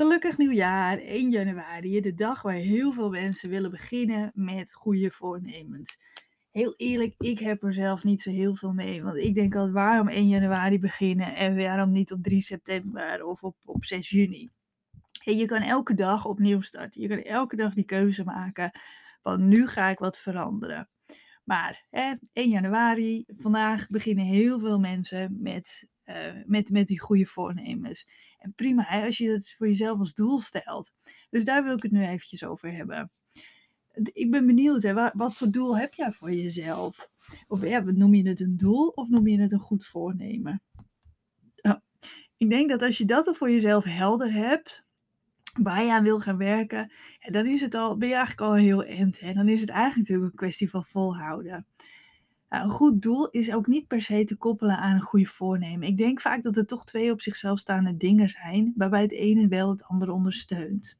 Gelukkig nieuwjaar, 1 januari, de dag waar heel veel mensen willen beginnen met goede voornemens. Heel eerlijk, ik heb er zelf niet zo heel veel mee. Want ik denk altijd, waarom 1 januari beginnen en waarom niet op 3 september of op, op 6 juni? En je kan elke dag opnieuw starten. Je kan elke dag die keuze maken van nu ga ik wat veranderen. Maar hè, 1 januari, vandaag beginnen heel veel mensen met, uh, met, met die goede voornemens. En prima als je dat voor jezelf als doel stelt. Dus daar wil ik het nu eventjes over hebben. Ik ben benieuwd, hè, wat, wat voor doel heb jij voor jezelf? Of ja, noem je het een doel of noem je het een goed voornemen? Nou, ik denk dat als je dat er voor jezelf helder hebt, waar je aan wil gaan werken, dan is het al, ben je eigenlijk al heel eind. Hè? Dan is het eigenlijk natuurlijk een kwestie van volhouden. Nou, een goed doel is ook niet per se te koppelen aan een goede voornemen. Ik denk vaak dat er toch twee op zichzelf staande dingen zijn, waarbij het ene wel het andere ondersteunt.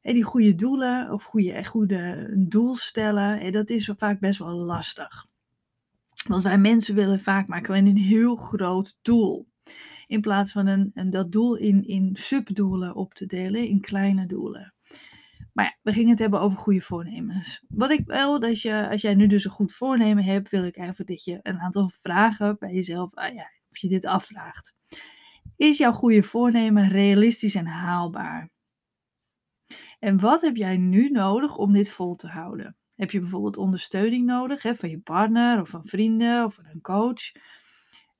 En die goede doelen of goede, goede doel stellen, dat is vaak best wel lastig. Want wij mensen willen vaak maken een heel groot doel. In plaats van een, dat doel in, in subdoelen op te delen, in kleine doelen. Maar ja, we gingen het hebben over goede voornemens. Wat ik wel, dat je, als jij nu dus een goed voornemen hebt, wil ik even dat je een aantal vragen bij jezelf, ah ja, of je dit afvraagt. Is jouw goede voornemen realistisch en haalbaar? En wat heb jij nu nodig om dit vol te houden? Heb je bijvoorbeeld ondersteuning nodig hè, van je partner of van vrienden of van een coach?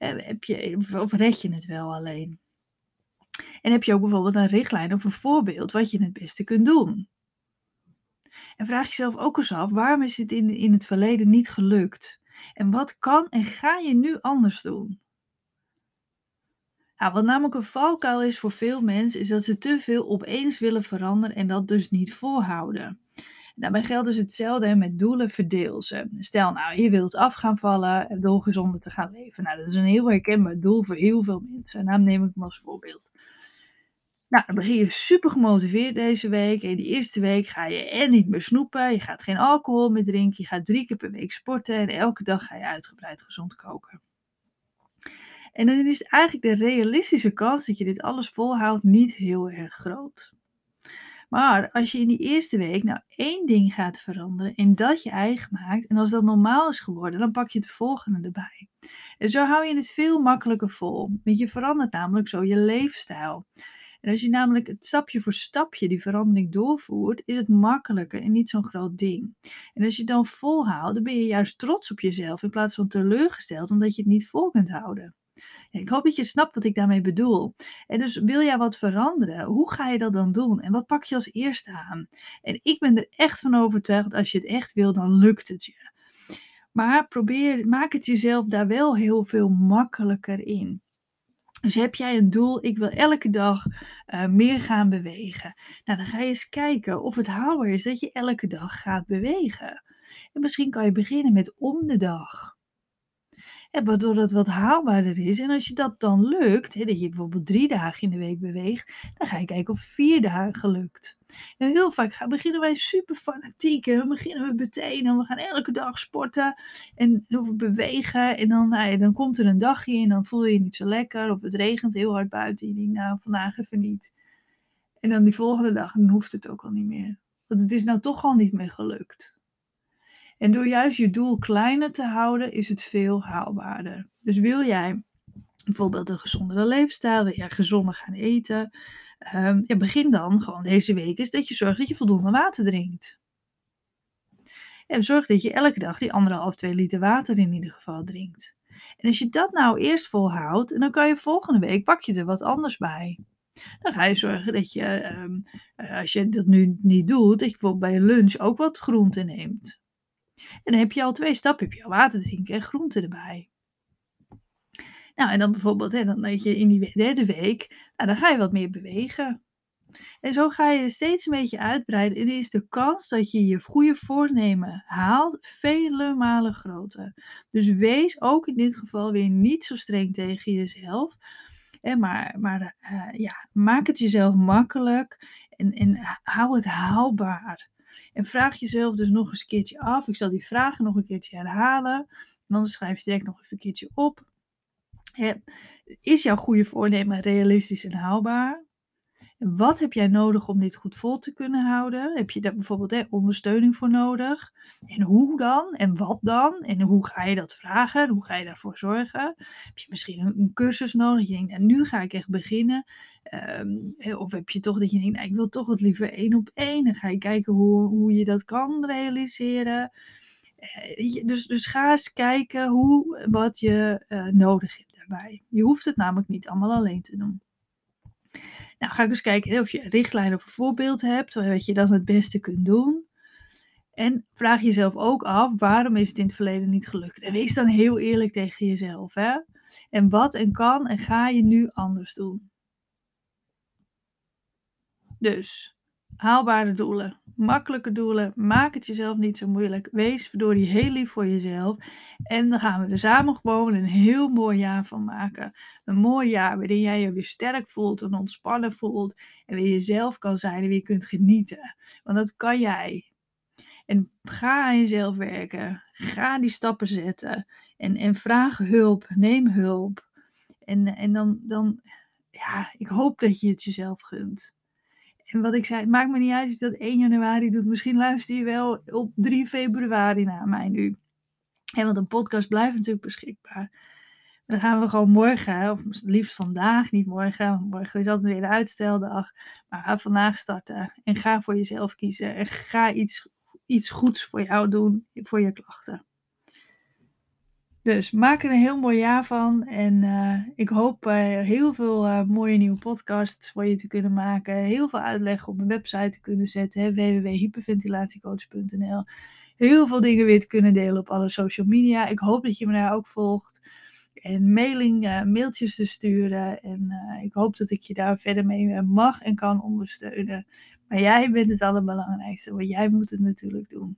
Eh, heb je, of red je het wel alleen? En heb je ook bijvoorbeeld een richtlijn of een voorbeeld wat je het beste kunt doen? En vraag jezelf ook eens af, waarom is het in, in het verleden niet gelukt? En wat kan en ga je nu anders doen? Nou, wat namelijk een valkuil is voor veel mensen, is dat ze te veel opeens willen veranderen en dat dus niet volhouden. Daarbij geldt dus hetzelfde met doelen verdeel ze. Stel nou, je wilt af gaan vallen door gezonder te gaan leven. Nou, dat is een heel herkenbaar doel voor heel veel mensen. Naam neem ik hem als voorbeeld. Nou, dan begin je super gemotiveerd deze week. En die eerste week ga je en niet meer snoepen. Je gaat geen alcohol meer drinken. Je gaat drie keer per week sporten. En elke dag ga je uitgebreid gezond koken. En dan is eigenlijk de realistische kans dat je dit alles volhoudt niet heel erg groot. Maar als je in die eerste week nou één ding gaat veranderen en dat je eigen maakt, en als dat normaal is geworden, dan pak je het volgende erbij. En zo hou je het veel makkelijker vol, want je verandert namelijk zo je leefstijl. En als je namelijk het stapje voor stapje die verandering doorvoert, is het makkelijker en niet zo'n groot ding. En als je dan volhoudt, dan ben je juist trots op jezelf in plaats van teleurgesteld omdat je het niet vol kunt houden. Ik hoop dat je snapt wat ik daarmee bedoel. En dus wil jij wat veranderen? Hoe ga je dat dan doen? En wat pak je als eerste aan? En ik ben er echt van overtuigd, als je het echt wil, dan lukt het je. Maar probeer, maak het jezelf daar wel heel veel makkelijker in. Dus heb jij een doel, ik wil elke dag uh, meer gaan bewegen. Nou, dan ga je eens kijken of het haalbaar is dat je elke dag gaat bewegen. En misschien kan je beginnen met om de dag. Waardoor dat wat haalbaarder is. En als je dat dan lukt, hè, dat je bijvoorbeeld drie dagen in de week beweegt, dan ga je kijken of vier dagen lukt. En heel vaak gaan, beginnen wij super fanatiek. En dan beginnen we meteen en we gaan elke dag sporten en of bewegen. En dan, nou ja, dan komt er een dagje en dan voel je je niet zo lekker. Of het regent heel hard buiten. En je denkt, nou vandaag even niet. En dan die volgende dag, dan hoeft het ook al niet meer. Want het is nou toch al niet meer gelukt. En door juist je doel kleiner te houden, is het veel haalbaarder. Dus wil jij bijvoorbeeld een gezondere leefstijl, wil jij gezonder gaan eten, ja, begin dan gewoon deze week is dat je zorgt dat je voldoende water drinkt. En zorg dat je elke dag die anderhalf, twee liter water in ieder geval drinkt. En als je dat nou eerst volhoudt, dan kan je volgende week pak je er wat anders bij. Dan ga je zorgen dat je, um, als je dat nu niet doet, dat je bijvoorbeeld bij je lunch ook wat groente neemt. En dan heb je al twee stappen. Heb je al water drinken en groenten erbij. Nou, en dan bijvoorbeeld, hè, dan je in die derde week, nou, dan ga je wat meer bewegen. En zo ga je steeds een beetje uitbreiden. En is de kans dat je je goede voornemen haalt vele malen groter. Dus wees ook in dit geval weer niet zo streng tegen jezelf. Hè, maar maar uh, ja, maak het jezelf makkelijk en, en hou het haalbaar. En vraag jezelf dus nog eens een keertje af. Ik zal die vragen nog een keertje herhalen. En dan schrijf je direct nog even een keertje op. Is jouw goede voornemen realistisch en haalbaar? Wat heb jij nodig om dit goed vol te kunnen houden? Heb je daar bijvoorbeeld ondersteuning voor nodig? En hoe dan? En wat dan? En hoe ga je dat vragen? Hoe ga je daarvoor zorgen? Heb je misschien een, cursus nodig? Je denkt, nou, nu ga ik echt beginnen. Ehm, of heb je toch dat je denkt, nou, ik wil toch wat liever één op één. Dan ga je kijken hoe, hoe je dat kan realiseren. Eh, dus, dus ga eens kijken hoe, wat je uh, nodig hebt daarbij. Je hoeft het namelijk niet allemaal alleen te doen. Nou, ga ik eens kijken of je richtlijnen of een voorbeeld hebt, wat je dan het beste kunt doen. En vraag jezelf ook af, waarom is het in het verleden niet gelukt? En wees dan heel eerlijk tegen jezelf. Hè? En wat en kan en ga je nu anders doen? Dus, haalbare doelen, makkelijke doelen, maak het jezelf niet zo moeilijk. Wees verdorie heel lief voor jezelf. En dan gaan we er samen gewoon een heel mooi jaar van maken. Een mooi jaar waarin jij je weer sterk voelt en ontspannen voelt. En weer jezelf kan zijn en weer kunt genieten. Want dat kan jij. En ga aan jezelf werken. Ga die stappen zetten. En, en vraag hulp. Neem hulp. En, en dan, dan, ja, ik hoop dat je het jezelf gunt. En wat ik zei, het maakt me niet uit je dat 1 januari doet. Misschien luister je wel op 3 februari naar mij nu. En want een podcast blijft natuurlijk beschikbaar. Dan gaan we gewoon morgen, of liefst vandaag, niet morgen. Morgen is altijd weer de uitsteldag. Maar ga vandaag starten. En ga voor jezelf kiezen. En ga iets, iets goeds voor jou doen, voor je klachten. Dus maak er een heel mooi jaar van. En uh, ik hoop uh, heel veel uh, mooie nieuwe podcasts voor je te kunnen maken. Heel veel uitleg op mijn website te kunnen zetten. www.hyperventilatiecoach.nl Heel veel dingen weer te kunnen delen op alle social media. Ik hoop dat je me daar ook volgt. En mailing, mailtjes te sturen. En ik hoop dat ik je daar verder mee mag en kan ondersteunen. Maar jij bent het allerbelangrijkste. Want jij moet het natuurlijk doen.